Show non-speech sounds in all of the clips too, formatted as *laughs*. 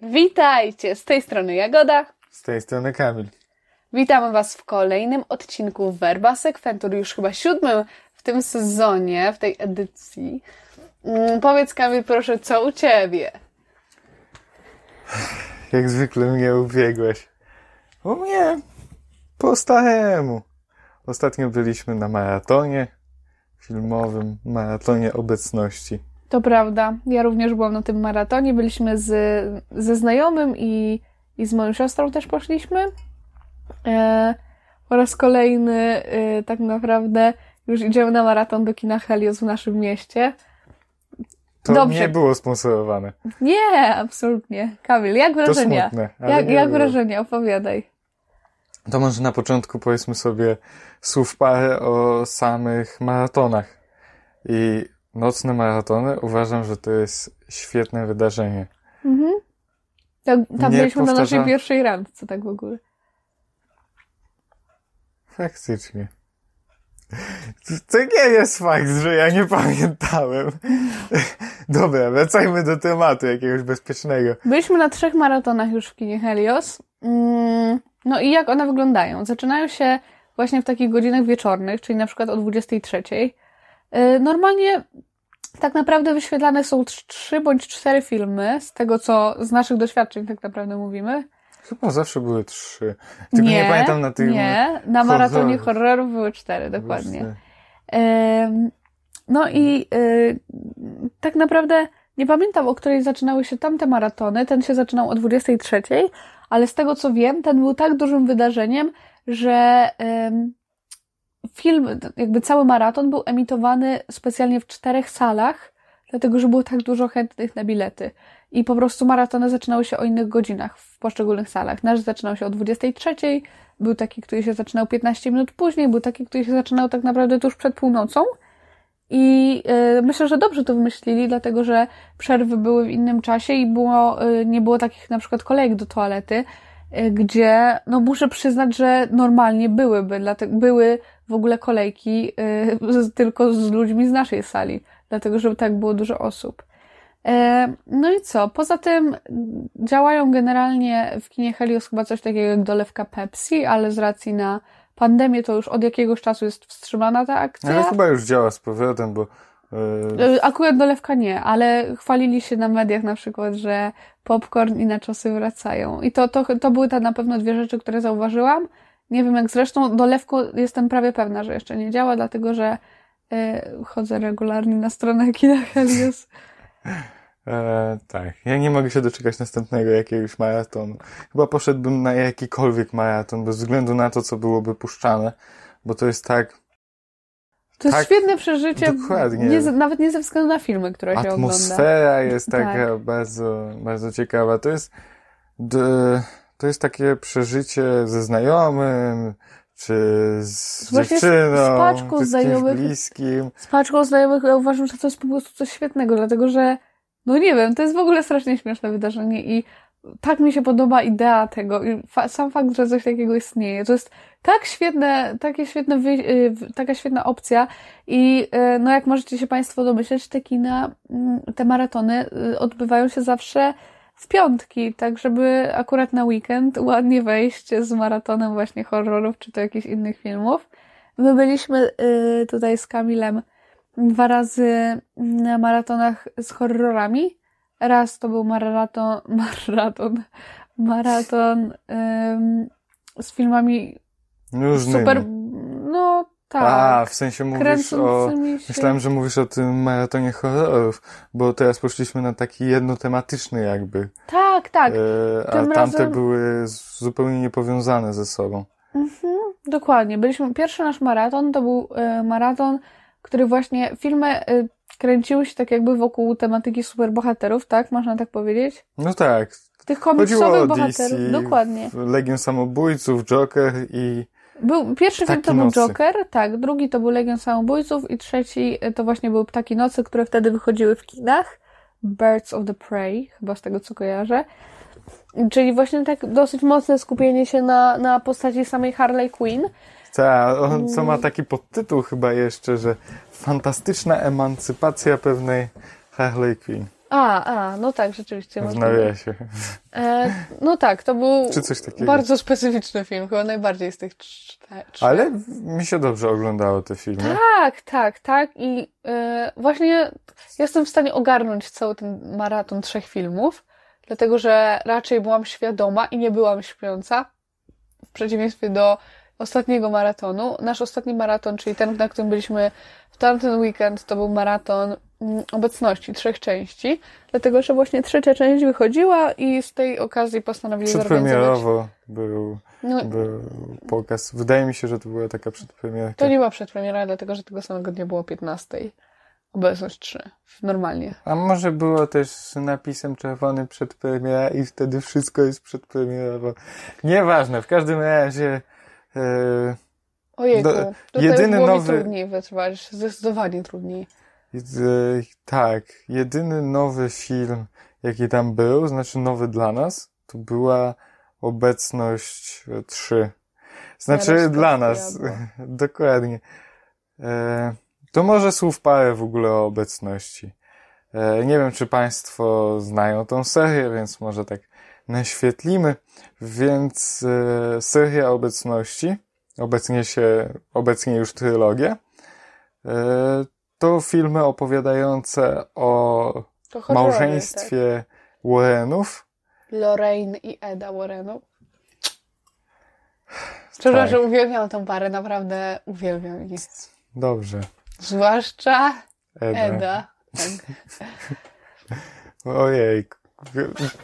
Witajcie! Z tej strony Jagoda. Z tej strony Kamil. Witamy Was w kolejnym odcinku Verba Sekwentur, już chyba siódmym w tym sezonie, w tej edycji. Mm, powiedz Kamil, proszę, co u Ciebie? Jak zwykle mnie ubiegłeś. U mnie po staremu. Ostatnio byliśmy na maratonie filmowym, maratonie obecności. To prawda. Ja również byłam na tym maratonie. Byliśmy z, ze znajomym i, i z moją siostrą też poszliśmy. E, po raz kolejny e, tak naprawdę już idziemy na maraton do kina Helios w naszym mieście. To Dobrze. nie było sponsorowane. Nie, absolutnie. Kamil, jak wrażenia? To smutne. ale jak nie jak wrażenia? Opowiadaj. To może na początku powiedzmy sobie słów parę o samych maratonach. I nocne maratony uważam, że to jest świetne wydarzenie. Mhm. Tak, tam Nie byliśmy na naszej powtarza- pierwszej randce, tak w ogóle. Faktycznie. To nie jest fakt, że ja nie pamiętałem. *laughs* Dobra, wracajmy do tematu jakiegoś bezpiecznego. Byliśmy na trzech maratonach już w kinie Helios. Mm, No i jak one wyglądają? Zaczynają się właśnie w takich godzinach wieczornych, czyli na przykład o 23. Yy, Normalnie tak naprawdę wyświetlane są trz- trzy bądź cztery filmy, z tego co z naszych doświadczeń tak naprawdę mówimy. Chyba zawsze były trzy. Tylko nie, pamiętam na tych. Nie, na maratonie horrorów. były cztery, dokładnie. Em, No i y, tak naprawdę nie pamiętam, o której zaczynały się tamte maratony. Ten się zaczynał o 23, ale z tego co wiem, ten był tak dużym wydarzeniem, że em, film, jakby cały maraton był emitowany specjalnie w czterech salach, dlatego że było tak dużo chętnych na bilety. I po prostu maratony zaczynały się o innych godzinach w poszczególnych salach. Nasz zaczynał się o 23, był taki, który się zaczynał 15 minut później, był taki, który się zaczynał tak naprawdę tuż przed północą. I y, myślę, że dobrze to wymyślili, dlatego że przerwy były w innym czasie i było, y, nie było takich na przykład kolejek do toalety, gdzie, no muszę przyznać, że normalnie byłyby, dlatego były w ogóle kolejki y, *laughs* tylko z ludźmi z naszej sali, dlatego że tak było dużo osób. E, No i co? Poza tym działają generalnie w kinie Helios chyba coś takiego jak dolewka Pepsi, ale z racji na pandemię to już od jakiegoś czasu jest wstrzymana ta akcja. Ale chyba już działa z powrotem, bo. E, E, Akurat dolewka nie, ale chwalili się na mediach na przykład, że popcorn i naczosy wracają. I to, to, to były te na pewno dwie rzeczy, które zauważyłam. Nie wiem jak zresztą, dolewko jestem prawie pewna, że jeszcze nie działa, dlatego że e, chodzę regularnie na stronę kina Helios. E, tak, ja nie mogę się doczekać następnego jakiegoś maratonu. Chyba poszedłbym na jakikolwiek maraton, bez względu na to, co byłoby puszczane, bo to jest tak. To jest Tak, świetne przeżycie, nie, nawet nie ze względu na filmy, które się ogląda. Atmosfera jest Tak. taka bardzo, bardzo ciekawa. To jest, to jest takie przeżycie ze znajomym, czy z Właśnie z- dziewczyną, z paczką czy z znajomych. bliskim. Z paczką znajomych ja uważam, że to jest po prostu coś świetnego, dlatego że, no nie wiem, to jest w ogóle strasznie śmieszne wydarzenie i tak mi się podoba idea tego i sam fakt, że coś takiego istnieje. To jest tak świetne, takie świetne, y, taka świetna opcja i y, no jak możecie się Państwo domyśleć, te kina, mm, te maratony y, odbywają się zawsze w piątki, tak żeby akurat na weekend ładnie wejść z maratonem właśnie horrorów czy to jakichś innych filmów. My byliśmy tutaj z Kamilem dwa razy na maratonach z horrorami. Raz to był maraton, *laughs* maraton, maraton ym, z filmami Różnymi. super, no tak, A, w sensie mówisz o... się. Myślałem, że mówisz o tym maratonie horrorów, bo teraz poszliśmy na taki jednotematyczny jakby. Tak, tak, E, a Tym tamte razem- były zupełnie niepowiązane ze sobą. Mhm, dokładnie. Byliśmy, pierwszy nasz maraton to był y, maraton, który właśnie, filmy y, kręciły się tak jakby wokół tematyki superbohaterów, tak? Można tak powiedzieć? No tak. Tych komiksowych bohaterów, DC, dokładnie. Legion Samobójców, Joker i... Był, pierwszy film Ptaki to był nocy. Joker, tak, drugi to był Legion Samobójców i trzeci y, to właśnie były Ptaki Nocy, które wtedy wychodziły w kinach. Birds of the Prey, chyba z tego co kojarzę. Czyli właśnie tak dosyć mocne skupienie się na, na postaci samej Harley Quinn. Ta, on, co Mm. ma taki podtytuł chyba jeszcze, że fantastyczna emancypacja pewnej Harley Quinn. A, a, no tak, rzeczywiście. w nawiasie. E, no tak, to był bardzo specyficzny film, chyba najbardziej z tych czterech. Ale mi się dobrze oglądało te filmy. Tak, tak, tak. I e, właśnie jestem w stanie ogarnąć cały ten maraton trzech filmów, dlatego że raczej byłam świadoma i nie byłam śpiąca, w przeciwieństwie do ostatniego maratonu. Nasz ostatni maraton, czyli ten, na którym byliśmy w tamten weekend, to był maraton mm, obecności trzech części, dlatego że właśnie trzecia część wychodziła i z tej okazji postanowili. Przedpremierowo był, No, był pokaz. Wydaje mi się, że to była taka przedpremierka. to nie była przedpremiera, dlatego że tego samego dnia było 15. Obecność 3. Normalnie. A może było też z napisem czerwonym przedpremiera i wtedy wszystko jest przedpremierowo. Nieważne, w każdym razie Ojejku, Do- jedyny nowy- trudniej wytrwać, zdecydowanie trudniej. e, tak, jedyny nowy film, jaki tam był, znaczy nowy dla nas, to była obecność 3. Znaczy Jarosław dla nas, *laughs* dokładnie. E, to może słów parę w ogóle o obecności. E, nie wiem, czy Państwo znają tą serię, więc może tak naświetlimy. Więc seria obecności, obecnie się, obecnie już trylogia, e, to filmy opowiadające o horrory, małżeństwie Warrenów. Tak. Lorraine i Eda Warrenu. Szczerze, Tak. że uwielbiam tą parę, naprawdę uwielbiam ich. Dobrze. Zwłaszcza Eda. Eda. Tak. *laughs* Ojej,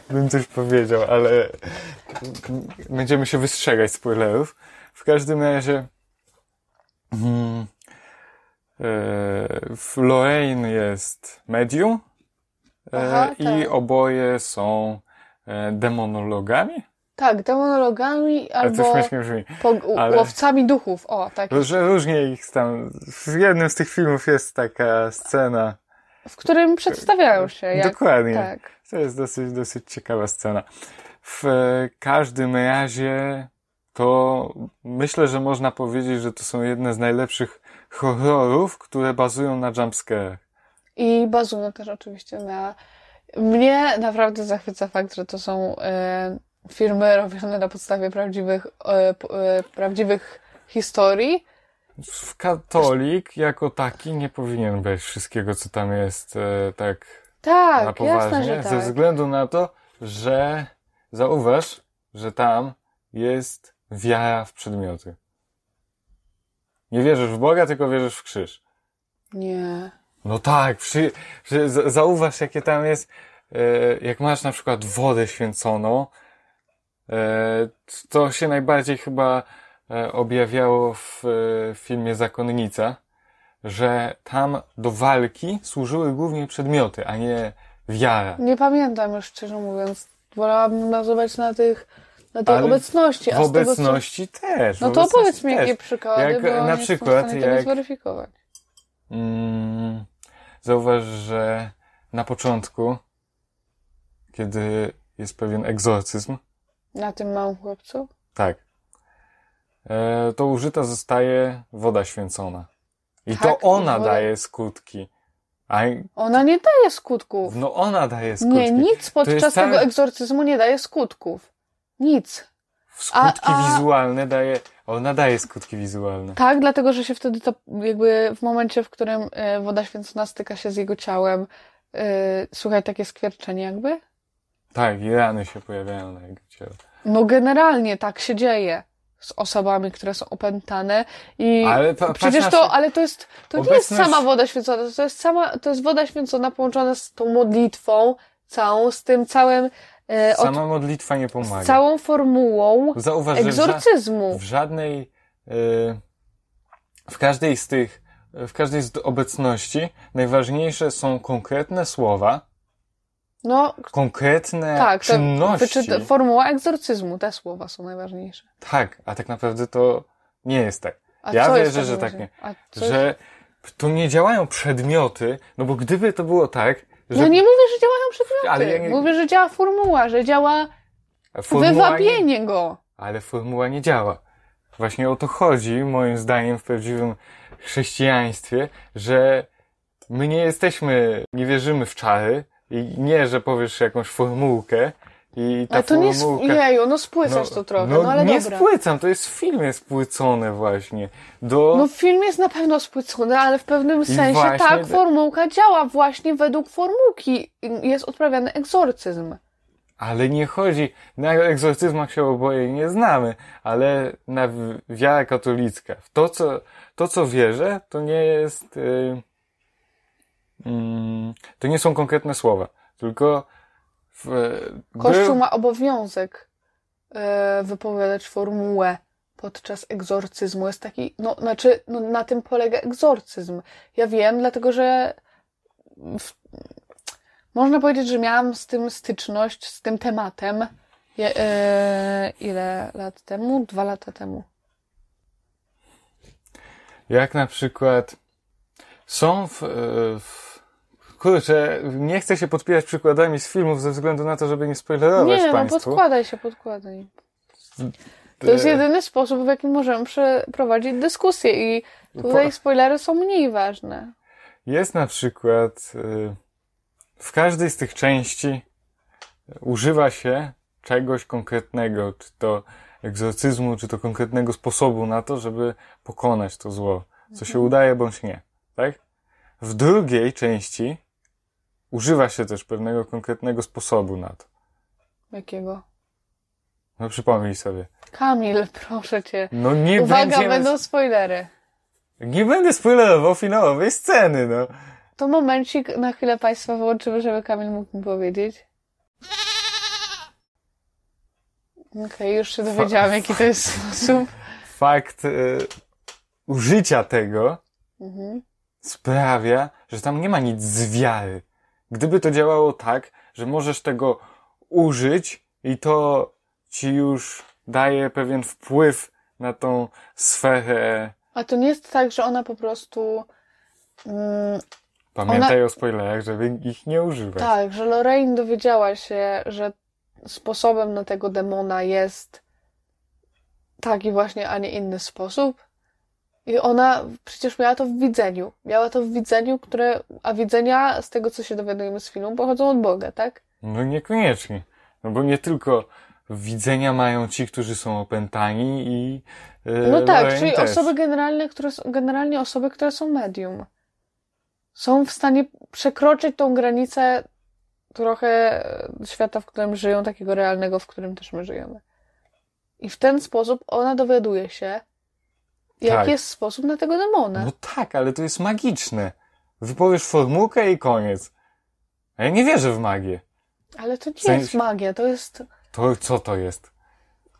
bym coś powiedział, ale będziemy się wystrzegać spoilerów. W każdym razie mm, e, w Lorraine jest medium e, Aha, i tak. oboje są e, demonologami. tak, demonologami albo po- ale- łowcami duchów. O, tak. Że różnie ich tam. W jednym z tych filmów jest taka scena. W którym przedstawiają się. Jak, Dokładnie. Tak. To jest dosyć, dosyć ciekawa scena. W każdym razie to myślę, że można powiedzieć, że to są jedne z najlepszych horrorów, które bazują na jumpscarach. I bazują też oczywiście na. Mnie naprawdę zachwyca fakt, że to są e, filmy robione na podstawie prawdziwych, e, e, prawdziwych historii. W katolik jako taki nie powinien brać wszystkiego, co tam jest, e, tak na Tak, jasne, poważnie, ze tak. względu na to, że zauważ, że tam jest wiara w przedmioty. Nie wierzysz w Boga, tylko wierzysz w krzyż. Nie. No tak, przy, przy, zauważ jakie tam jest, e, jak masz na przykład wodę święconą, e, to się najbardziej chyba objawiało w e, filmie Zakonnica, że tam do walki służyły głównie przedmioty, a nie wiara. Nie pamiętam już, szczerze mówiąc. Wolałabym bazować na tych, na tej Ale obecności. W a z tego, co- obecności też. w No to obecności opowiedz mi jakie przykłady, Jak bo na nie przykład, w tego jak- zweryfikować. Mm, zauważ, że na początku, kiedy jest pewien egzorcyzm, Na tym małym chłopcu? tak, e, to użyta zostaje woda święcona. I Tak, to ona woda- daje skutki. A, Ona nie daje skutków. no ona daje skutki. Nie, nic podczas tego tak- egzorcyzmu nie daje skutków. Nic. Skutki A- a- wizualne daje, ona daje skutki wizualne. Tak, dlatego że się wtedy to jakby w momencie, w którym e, woda święcona styka się z jego ciałem, e, słychać takie skwierczenie jakby? Tak, i rany się pojawiają na jego ciele. No generalnie tak się dzieje z osobami, które są opętane i Ale pa- przecież to, ale to jest, to nie jest Obecność- sama woda święcona, to jest sama, to jest woda święcona połączona z tą modlitwą całą, z tym całym, e, od, Sama modlitwa nie pomaga. z całą formułą Zauważ, egzorcyzmu. w żadnej, y, w każdej z tych, w każdej z obecności najważniejsze są konkretne słowa, No, konkretne tak, czynności. wyczyta, formuła egzorcyzmu, te słowa są najważniejsze. Tak, a tak naprawdę to nie jest tak. A Ja wierzę, że tak nie. Że tu nie działają przedmioty, no bo gdyby to było tak, że Ja nie mówię, że działają przedmioty. Ale ja nie- Mówię, że działa formuła, że działa formuła nie, wywabienie go. ale formuła nie działa. Właśnie o to chodzi, moim zdaniem, w prawdziwym chrześcijaństwie, że my nie jesteśmy, nie wierzymy w czary, I nie, że powiesz jakąś formułkę i ta A to nie formułka... Jeju, no spłycasz to trochę, no, ale nie dobra. spłycam, to jest w filmie spłycone właśnie. Do... No film jest na pewno spłycony, ale w pewnym sensie właśnie tak, formułka działa właśnie według formułki. Jest odprawiany egzorcyzm. Ale nie chodzi, na egzorcyzmach się oboje nie znamy, ale na wiara katolicka. W To, co, to, co wierzę, to nie jest, y, mm, to nie są konkretne słowa, tylko w, Kościół był- ma obowiązek e, wypowiadać formułę podczas egzorcyzmu. Jest taki, no, znaczy, no, na tym polega egzorcyzm. Ja wiem, dlatego że w, można powiedzieć, że miałam z tym styczność, z tym tematem. Je, e, ile lat temu? Dwa lata temu. Jak na przykład są w, e, w kurczę, nie chcę się podpierać przykładami z filmów ze względu na to, żeby nie spoilerować Nie, no państwu. podkładaj się, podkładaj. To jest E, jedyny sposób, w jaki możemy przeprowadzić dyskusję i tutaj Po- spoilery są mniej ważne. Jest na przykład y, w każdej z tych części używa się czegoś konkretnego, czy to egzorcyzmu, czy to konkretnego sposobu na to, żeby pokonać to zło, co się udaje bądź nie, tak? W drugiej części używa się też pewnego konkretnego sposobu na to. Jakiego? No przypomnij sobie. Kamil, *laughs* proszę cię. No nie Uwaga, będziemy... będą spoilery. Nie będę spoilerował finałowej sceny, no. To momencik, na chwilę Państwa wyłączymy, żeby Kamil mógł mi powiedzieć. Okej, już się dowiedziałam, jaki to jest sposób. Fakt y, użycia tego Mhm. Sprawia, że tam nie ma nic z wiary. Gdyby to działało tak, że możesz tego użyć i to ci już daje pewien wpływ na tą sferę. A to nie jest tak, że ona po prostu... Mm, Pamiętaj o spoilerach, żeby ich nie używać. tak, że Lorraine dowiedziała się, że sposobem na tego demona jest taki właśnie, a nie inny sposób. I ona przecież miała to w widzeniu. Miała to w widzeniu, które, a widzenia, z tego co się dowiadujemy z filmu, pochodzą od Boga, tak? No niekoniecznie. No bo nie tylko widzenia mają ci, którzy są opętani i yy, No tak, czyli też. osoby generalnie, które są, generalnie osoby, które są medium. Są w stanie przekroczyć tą granicę trochę e, świata, w którym żyją, takiego realnego, w którym też my żyjemy. I w ten sposób ona dowiaduje się, jaki Tak. jest sposób na tego demona. No tak, ale to jest magiczne. Wypowiesz formułkę i koniec. A ja nie wierzę w magię. Ale to nie sensie- jest magia, to jest... To co to jest?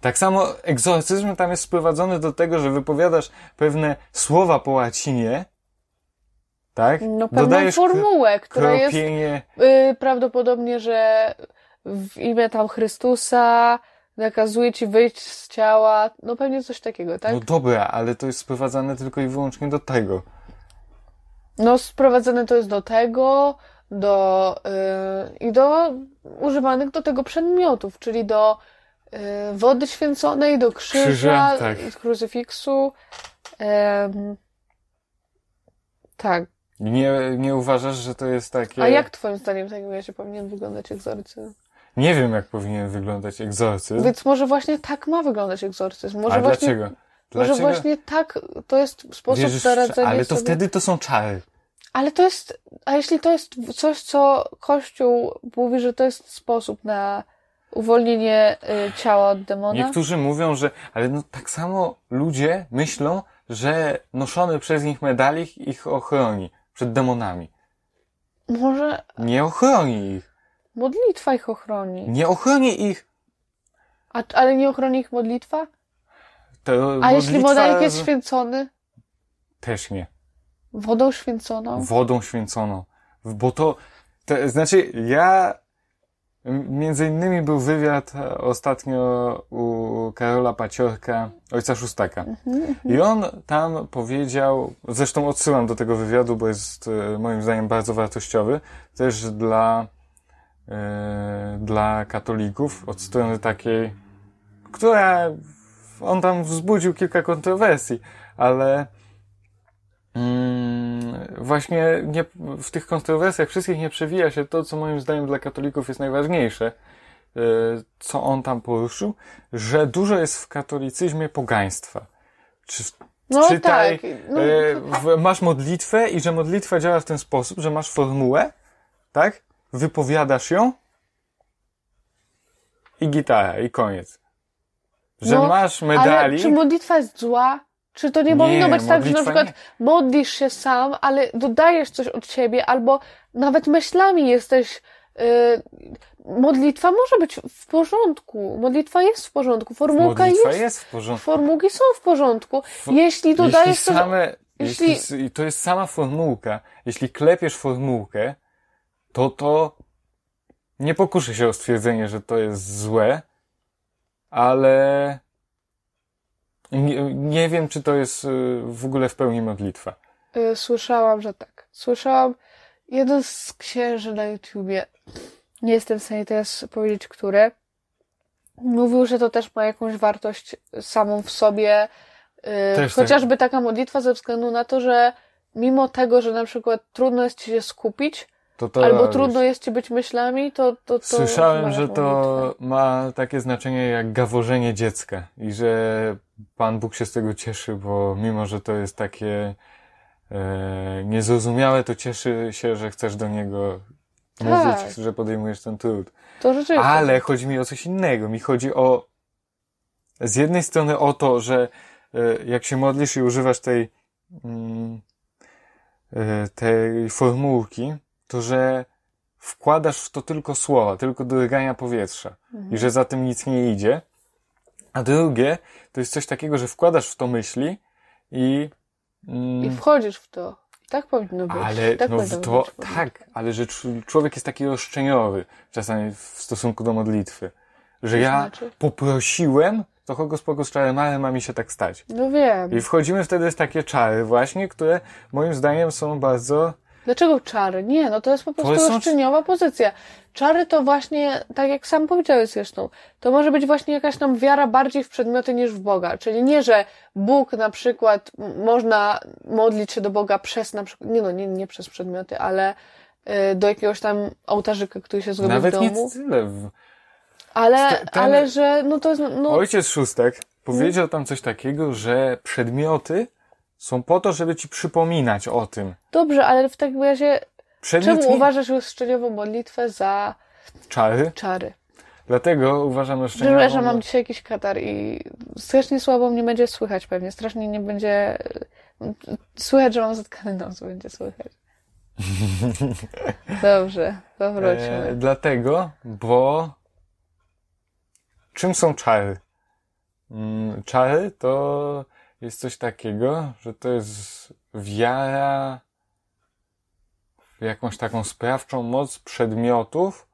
Tak samo egzorcyzm tam jest sprowadzony do tego, że wypowiadasz pewne słowa po łacinie, tak? No, pewną Dodajesz formułę, która jest kropienie, y, prawdopodobnie, że w imię tam Chrystusa nakazuje ci wyjść z ciała, no pewnie coś takiego, tak? no dobra, ale to jest sprowadzane tylko i wyłącznie do tego. No, sprowadzane to jest do tego, do y, i do używanych do tego przedmiotów, czyli do y, wody święconej, do krzyża, Krzyża, tak. krucyfiksu. Em, tak. Nie, nie uważasz, że to jest takie... A jak twoim zdaniem w takim razie powinien wyglądać egzorcyzm? Nie wiem, jak powinien wyglądać egzorcyzm. Więc może właśnie tak ma wyglądać egzorcyzm. Może A właśnie, dlaczego? Może Dlaczego? właśnie tak, to jest sposób Wierzysz na radzenie Ale to sobie. wtedy to są czary. Ale to jest, a jeśli to jest coś, co Kościół mówi, że to jest sposób na uwolnienie y, ciała od demona? Niektórzy mówią, że, ale no tak samo ludzie myślą, że noszony przez nich medalik ich ochroni przed demonami. Może Nie ochroni ich. Modlitwa ich ochroni. Nie ochroni ich. A, ale nie ochroni ich modlitwa? To A jeśli modlitwa modalik jest z- święcony? Też nie. Wodą święconą? Wodą święconą. Bo to, to znaczy ja, między innymi był wywiad ostatnio u Karola Paciorka, ojca Szóstaka. Mhm, I on tam powiedział, zresztą odsyłam do tego wywiadu, bo jest e, moim zdaniem bardzo wartościowy, też dla, dla katolików, od strony takiej, która, on tam wzbudził kilka kontrowersji, ale mm, właśnie nie, w tych kontrowersjach wszystkich nie przewija się to, co moim zdaniem dla katolików jest najważniejsze, e, co on tam poruszył, że dużo jest w katolicyzmie pogaństwa. Czy, No czytaj, tak. No, e, w, masz modlitwę i że modlitwa działa w ten sposób, że masz formułę, tak? Wypowiadasz ją i gitara, i koniec. Że No, masz ale medali. czy modlitwa jest zła? Czy to nie, Nie, powinno być tak, że na przykład nie. modlisz się sam, ale dodajesz coś od siebie, albo nawet myślami jesteś. y, modlitwa może być w porządku. Modlitwa jest w porządku. Formułka Modlitwa jest. jest w porządku. Formułki są w porządku. jeśli dodajesz jeśli coś. same, jeśli- jeśli... s- to jest sama formułka, jeśli klepiesz formułkę, to to nie pokuszę się o stwierdzenie, że to jest złe, ale nie, nie wiem, czy to jest y, w ogóle w pełni modlitwa. Y, Słyszałam, że tak. Słyszałam jeden z księży na YouTubie. Nie jestem w stanie teraz powiedzieć, który. Mówił, że to też ma jakąś wartość samą w sobie. y, Też tak. chociażby taka modlitwa ze względu na to, że mimo tego, że na przykład trudno jest ci się skupić, Albo trudno jest ci być myślami, to. to, to Słyszałem, że modlitwę. to ma takie znaczenie jak gaworzenie dziecka i że Pan Bóg się z tego cieszy, bo mimo, że to jest takie e, niezrozumiałe, to cieszy się, że chcesz do Niego Tak. mówić, że podejmujesz ten trud. To rzeczywiście. Ale chodzi mi o coś innego. Mi chodzi o z jednej strony o to, że e, jak się modlisz i używasz tej mm, e, tej formułki, to że wkładasz w to tylko słowa, tylko drgania powietrza Mhm. i że za tym nic nie idzie. A drugie, to jest coś takiego, że wkładasz w to myśli i mm, I wchodzisz w to. I tak powinno być. ale tak no to, być tak, ale że człowiek jest taki roszczeniowy czasami w stosunku do modlitwy. Że ja znaczy? poprosiłem, to kogo spoko z czarem, ale ma mi się tak stać. No wiem. I wchodzimy wtedy w takie czary właśnie, które moim zdaniem są bardzo, Dlaczego czary? Nie, no to jest po prostu są- roszczeniowa pozycja. Czary to właśnie, tak jak sam powiedziałeś zresztą, to może być właśnie jakaś tam wiara bardziej w przedmioty niż w Boga. Czyli nie, że Bóg na przykład można modlić się do Boga przez na przykład, nie no, nie, nie przez przedmioty, ale y, do jakiegoś tam ołtarzyka, który się zrobi nawet w nie domu. tyle. W- Ale, ten- ale że, no to jest, no, Ojciec Szóstek powiedział tam coś takiego, że przedmioty są po to, żeby ci przypominać o tym. dobrze, ale w takim razie, Przedmiot czemu nie... uważasz roszczeniową modlitwę za czary, czary? dlatego uważam roszczeniową... Przepraszam, mam dzisiaj jakiś katar i strasznie słabo mnie będzie słychać pewnie. Strasznie nie będzie... Słychać, że mam zatkany nos, będzie słychać. *laughs* Dobrze, powróćmy. E, dlatego, bo czym są czary? Mm, Czary to jest coś takiego, że to jest wiara w jakąś taką sprawczą moc przedmiotów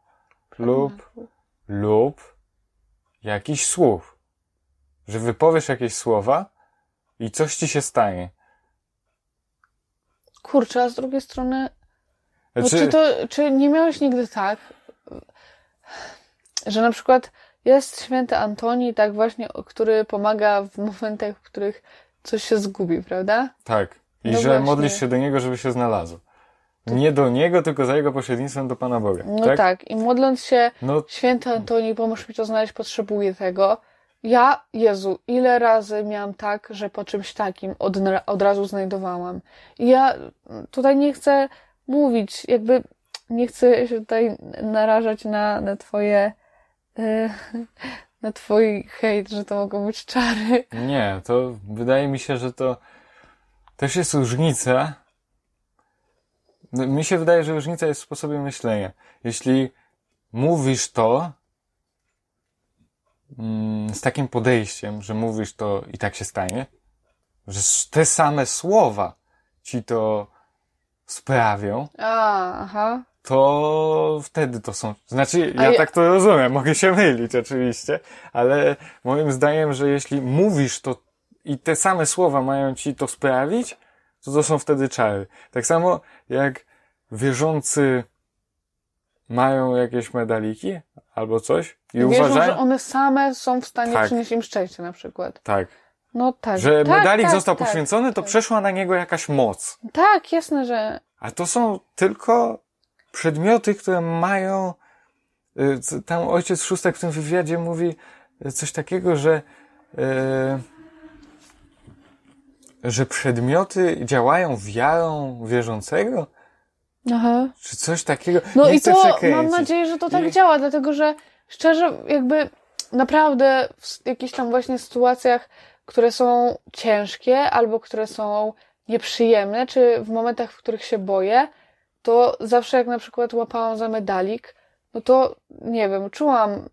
lub, lub jakichś słów. Że wypowiesz jakieś słowa i coś ci się stanie. Kurczę, a z drugiej strony... No, Znaczy, czy, to, czy nie miałeś nigdy tak, że na przykład jest święty Antoni, tak właśnie, który pomaga w momentach, w których coś się zgubi, prawda? Tak. I No że właśnie. modlisz się do Niego, żeby się znalazł. Nie do Niego, tylko za Jego pośrednictwem do Pana Boga. No tak? tak. I modląc się, No święty Antoni, pomóż mi to znaleźć, potrzebuję tego. Ja, Jezu, ile razy miałam tak, że po czymś takim od, od razu znajdowałam. I ja tutaj nie chcę mówić, jakby nie chcę się tutaj narażać na, na twoje, na twój hejt, że to mogą być czary. nie, to wydaje mi się, że to też jest różnica. No, Mi się wydaje, że różnica jest w sposobie myślenia. Jeśli mówisz to mm, z takim podejściem, że mówisz to i tak się stanie, że te same słowa ci to sprawią, A, aha. To wtedy to są. Znaczy, ja ja- tak to rozumiem, *laughs* mogę się mylić oczywiście, ale moim zdaniem, że jeśli mówisz to i te same słowa mają ci to sprawić, to to są wtedy czary. Tak samo jak wierzący mają jakieś medaliki albo coś i Wierzą, uważają. że one same są w stanie Tak. przynieść im szczęście na przykład. Tak. No tak. Że tak, medalik tak, został tak, poświęcony, to tak. przeszła na niego jakaś moc. Tak, jasne, że A to są tylko przedmioty, które mają. y, Tam ojciec Szóstak w tym wywiadzie mówi y, coś takiego, że. y, że przedmioty działają wiarą wierzącego? Aha. Czy coś takiego? No Nie i to przekręcić. mam nadzieję, że to tak I- działa, dlatego że szczerze, jakby naprawdę w jakichś tam właśnie sytuacjach, które są ciężkie albo które są nieprzyjemne, czy w momentach, w których się boję, to zawsze jak na przykład łapałam za medalik, no to nie wiem, czułam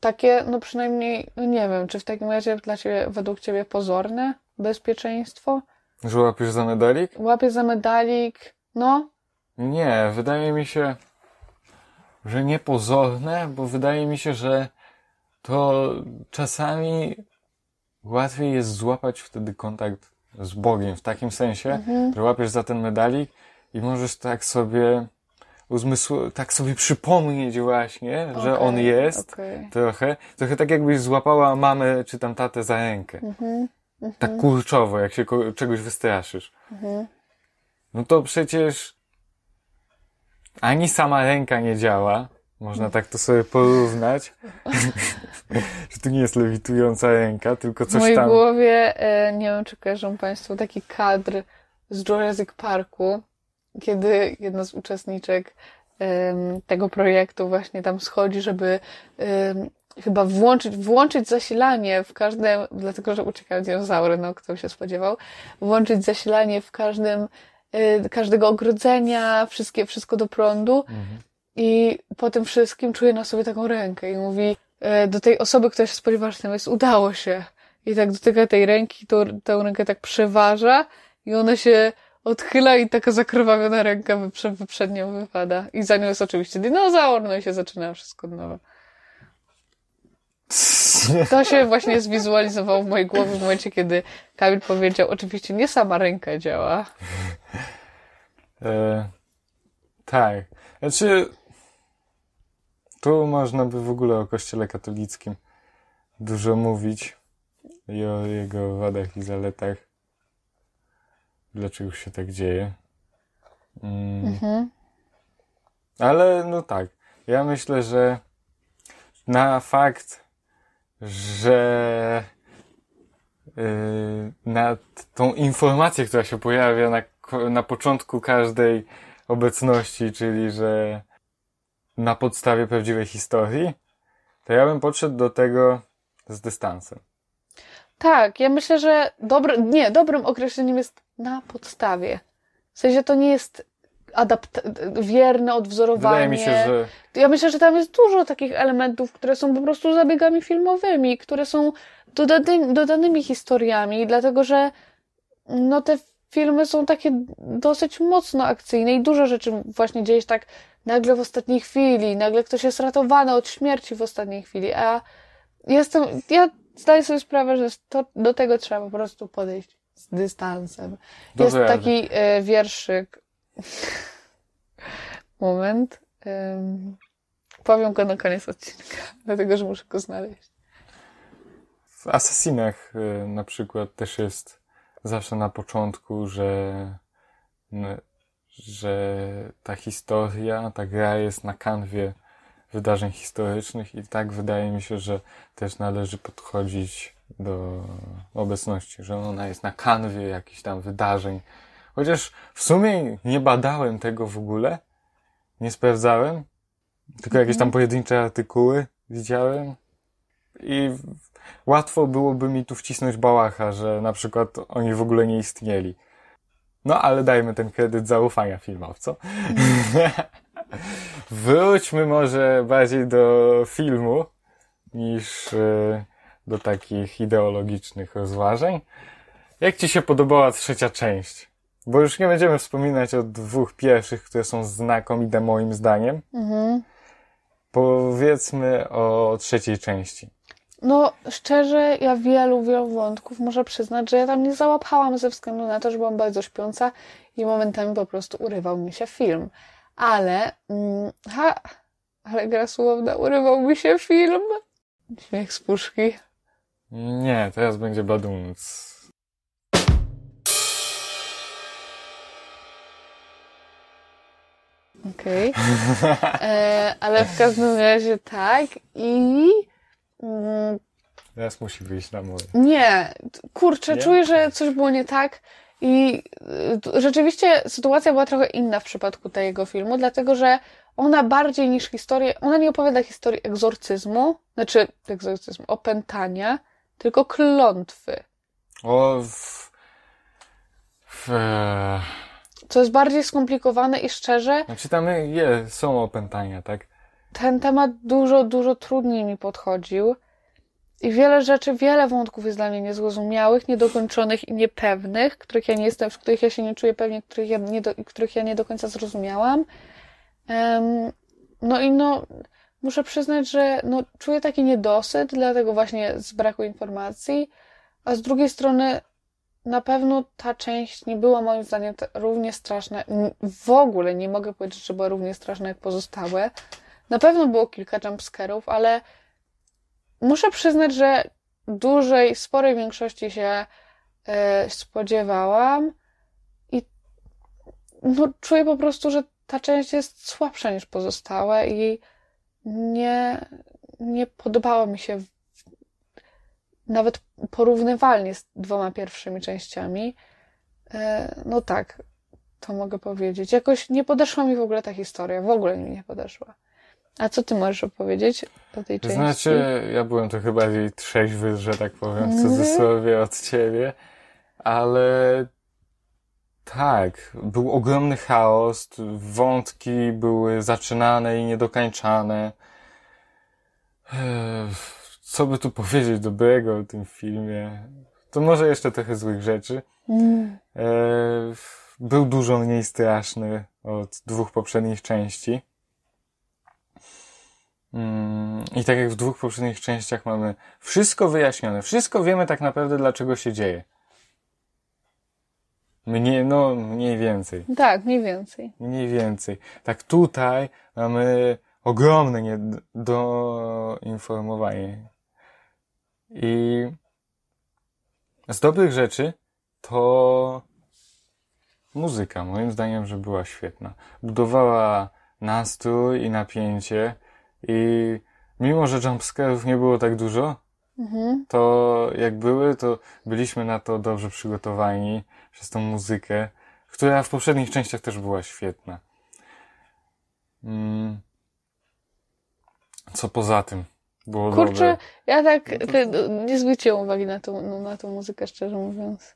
takie, no przynajmniej, no nie wiem, czy w takim razie dla ciebie, według ciebie pozorne bezpieczeństwo? Że łapiesz za medalik? Łapię za medalik, no, Nie, wydaje mi się, że niepozorne, bo wydaje mi się, że to czasami łatwiej jest złapać wtedy kontakt z Bogiem, w takim sensie, Mhm. że łapiesz za ten medalik i możesz tak sobie uzmysł, tak sobie przypomnieć właśnie, że on jest okej. trochę, trochę tak jakbyś złapała mamę czy tam tatę za rękę. Mhm. Tak kurczowo, jak się czegoś wystraszysz. Mhm. No to przecież ani sama ręka nie działa. Można tak to sobie porównać. *laughs* że to nie jest lewitująca ręka, tylko W coś mojej tam. głowie, e, nie wiem czy kojarzą Państwo, taki kadr z Jurassic Parku, kiedy jedna z uczestniczek tego projektu właśnie tam schodzi, żeby chyba włączyć, włączyć zasilanie w każdym, dlatego że uciekają dinozaury, no kto się spodziewał, włączyć zasilanie w każdym, e, każdego ogrodzenia, wszystkie, wszystko do prądu. Mhm. I po tym wszystkim czuje na sobie taką rękę i mówi e, do tej osoby, która się spodziewa, że tam jest, udało się. I tak dotyka tej ręki, to, tę rękę tak przeważa i ona się odchyla i taka zakrwawiona ręka wyprze, przed nią wypada. I za nią jest oczywiście dinozaur, no i się zaczyna wszystko od nowa. To się właśnie zwizualizowało w mojej głowie w momencie, kiedy Kamil powiedział, oczywiście nie sama ręka działa. E, tak. Znaczy, tu można by w ogóle o Kościele katolickim dużo mówić i o jego wadach i zaletach. Dlaczego się tak dzieje. Mm. Mhm. Ale no tak, ja myślę, że na fakt, że yy, na tą informację, która się pojawia na, na początku każdej obecności, czyli że na podstawie prawdziwej historii, to ja bym podszedł do tego z dystansem. Tak, ja myślę, że dobre, nie, dobrym określeniem jest na podstawie. W sensie to nie jest adapt- wierne odwzorowanie. Wydaje mi się, że Ja myślę, że tam jest dużo takich elementów, które są po prostu zabiegami filmowymi, które są dodany, dodanymi historiami, dlatego że no te filmy są takie dosyć mocno akcyjne i dużo rzeczy właśnie dzieje się tak nagle w ostatniej chwili, nagle ktoś jest ratowany od śmierci w ostatniej chwili, a jestem, ja zdaję sobie sprawę, że to, do tego trzeba po prostu podejść z dystansem. Dobrze, jest taki e, wierszyk. *laughs* Moment. Ym, powiem go na koniec odcinka, *laughs* dlatego że muszę go znaleźć. W Assassinach y, na przykład też jest zawsze na początku, że, że ta historia, ta gra jest na kanwie wydarzeń historycznych i tak wydaje mi się, że też należy podchodzić do obecności, że ona jest na kanwie jakichś tam wydarzeń. Chociaż w sumie nie badałem tego w ogóle, nie sprawdzałem, tylko jakieś tam pojedyncze artykuły widziałem i łatwo byłoby mi tu wcisnąć bałacha, że na przykład oni w ogóle nie istnieli. No ale dajmy ten kredyt zaufania filmowcom. *laughs* Wróćmy może bardziej do filmu niż e, do takich ideologicznych rozważań. Jak Ci się podobała trzecia część? Bo już nie będziemy wspominać o dwóch pierwszych, które są znakomite moim zdaniem. Mhm. Powiedzmy o trzeciej części. No, szczerze, ja wielu, wielu wątków muszę przyznać, że ja tam nie załapałam ze względu na to, że byłam bardzo śpiąca i momentami po prostu urywał mi się film. Ale, mm, ha, ale gra słowna, urywał mi się film. Śmiech z puszki. Nie, teraz będzie Badunc. Okej. E, Ale w każdym razie tak. I. Mm, Teraz musi wyjść na moje. Nie, kurczę, Nie? czuję, że coś było nie tak. I y, rzeczywiście sytuacja była trochę inna w przypadku tego filmu, dlatego że ona bardziej niż historię, ona nie opowiada historii egzorcyzmu, znaczy egzorcyzmu, opętania, tylko klątwy. O, w... w... Co jest bardziej skomplikowane i szczerze, Znaczy tam je, są opętania, tak? ten temat dużo, dużo trudniej mi podchodził. I wiele rzeczy, wiele wątków jest dla mnie niezrozumiałych, niedokończonych i niepewnych, których ja nie jestem, w których ja się nie czuję pewnie, których ja nie do, których ja nie do końca zrozumiałam. Em, no i no, muszę przyznać, że no, czuję taki niedosyt, dlatego właśnie z braku informacji, a z drugiej strony na pewno ta część nie była moim zdaniem równie straszna. W ogóle nie mogę powiedzieć, że była równie straszna jak pozostałe. Na pewno było kilka jumpscarów, ale muszę przyznać, że dużej, sporej większości się e, spodziewałam i no, czuję po prostu, że ta część jest słabsza niż pozostałe i nie, nie podobała mi się w, nawet porównywalnie z dwoma pierwszymi częściami. E, no tak, to mogę powiedzieć. Jakoś nie podeszła mi w ogóle ta historia, w ogóle mi nie podeszła. A co ty możesz opowiedzieć o tej To części? znaczy, ja byłem trochę bardziej trzeźwy, że tak powiem, w Mhm. cudzysłowie od ciebie, ale tak, był ogromny chaos, wątki były zaczynane i niedokończane. Eee, Co by tu powiedzieć dobrego o tym filmie? To może jeszcze trochę złych rzeczy. Mm, Był dużo mniej straszny od dwóch poprzednich części. Mm, I tak jak w dwóch poprzednich częściach mamy wszystko wyjaśnione, wszystko wiemy tak naprawdę dlaczego się dzieje. Mniej, no, mniej więcej. tak, mniej więcej. Mniej więcej. Tak tutaj mamy ogromne niedoinformowanie. I z dobrych rzeczy to muzyka, moim zdaniem, że była świetna. Budowała nastrój i napięcie i mimo, że jumpscarów nie było tak dużo, Mhm. to jak były, to byliśmy na to dobrze przygotowani przez tą muzykę, która w poprzednich częściach też była świetna. Mm. Co poza tym było Kurczę, dobre? ja tak ty, nie zwróciłam uwagi na tą, no, na tą muzykę, szczerze mówiąc.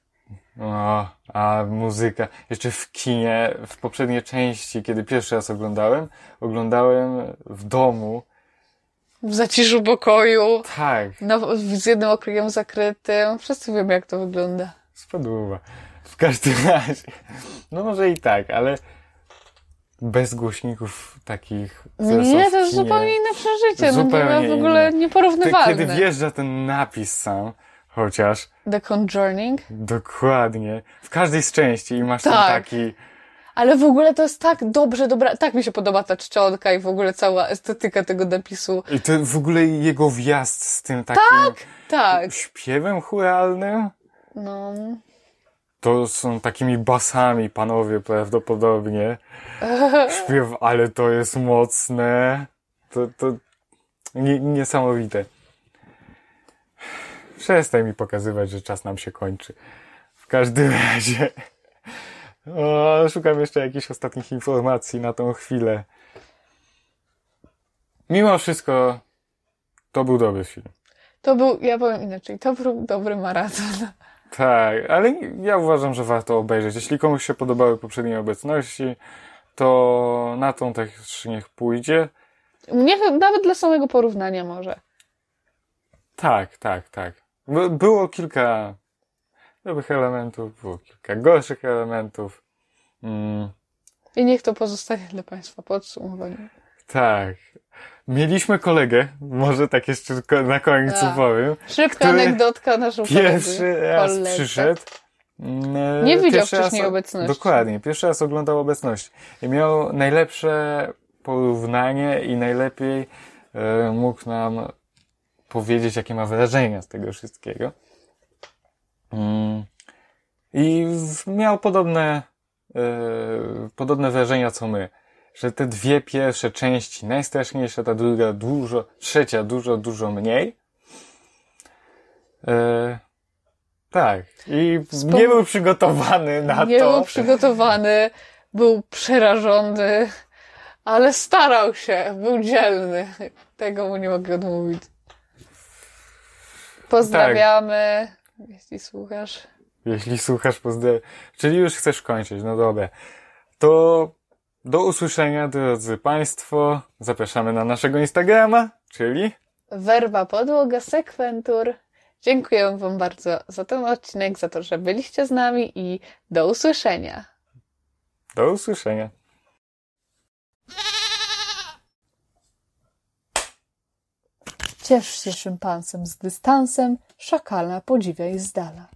O, a muzyka. Jeszcze w kinie, w poprzedniej części, kiedy pierwszy raz oglądałem, oglądałem w domu. W zaciszu pokoju, Tak, na, z jednym okryjem zakrytym. Wszyscy wiemy, jak to wygląda. spadła. W każdym razie. No może i tak, ale bez głośników takich. Nie, to jest zupełnie inne przeżycie. No, Zupełnie w ogóle inne. Ty, nieporównywalne. kiedy wjeżdża ten napis sam, chociaż The Conjuring. dokładnie, w każdej z części i masz ten Tak. taki. Ale w ogóle to jest tak dobrze, dobra. Tak mi się podoba ta czcionka i w ogóle cała estetyka tego napisu. I to w ogóle jego wjazd z tym takim Tak. śpiewem churalnym. No. To są takimi basami, panowie, prawdopodobnie. *laughs* Śpiew, ale to jest mocne. To, to nie, niesamowite. Przestań mi pokazywać, że czas nam się kończy. W każdym *laughs* razie. O, szukam jeszcze jakichś ostatnich informacji na tą chwilę. Mimo wszystko, to był dobry film. To był, ja powiem inaczej, to był dobry maraton. *laughs* Tak, ale ja uważam, że warto obejrzeć. Jeśli komuś się podobały poprzednie obecności, to na tą też niech pójdzie. Niech nawet dla samego porównania może. Tak, tak, tak. By- Było kilka dobrych elementów, było kilka gorszych elementów. Mm, I niech to pozostanie dla Państwa podsumowaniem. tak. Mieliśmy kolegę, może tak jeszcze na końcu Tak. powiem. Szybka anegdotka naszą Pierwszy raz koledze. przyszedł. mm, Nie widział pierwszy raz- wcześniej obecności. Dokładnie, pierwszy raz oglądał obecność. I miał najlepsze porównanie i najlepiej e, mógł nam powiedzieć, jakie ma wrażenia z tego wszystkiego. Mm. I miał podobne, e, podobne wrażenia co my. Że te dwie pierwsze części, najstraszniejsza, ta druga dużo, trzecia dużo, dużo mniej. E, tak. I Wspom- nie był przygotowany na Nie to. był przygotowany, był przerażony, ale starał się, był dzielny. Tego mu nie mogę odmówić. Pozdrawiamy, jeśli słuchasz. Jeśli słuchasz, pozdrawiam. Czyli już chcesz kończyć, no dobra. To do usłyszenia, drodzy Państwo. Zapraszamy na naszego Instagrama, czyli Werba podłoga sekwentur. Dziękuję Wam bardzo za ten odcinek, za to, że byliście z nami i do usłyszenia. do usłyszenia. Ciesz się szympansem z dystansem, szakala podziwiaj z dala.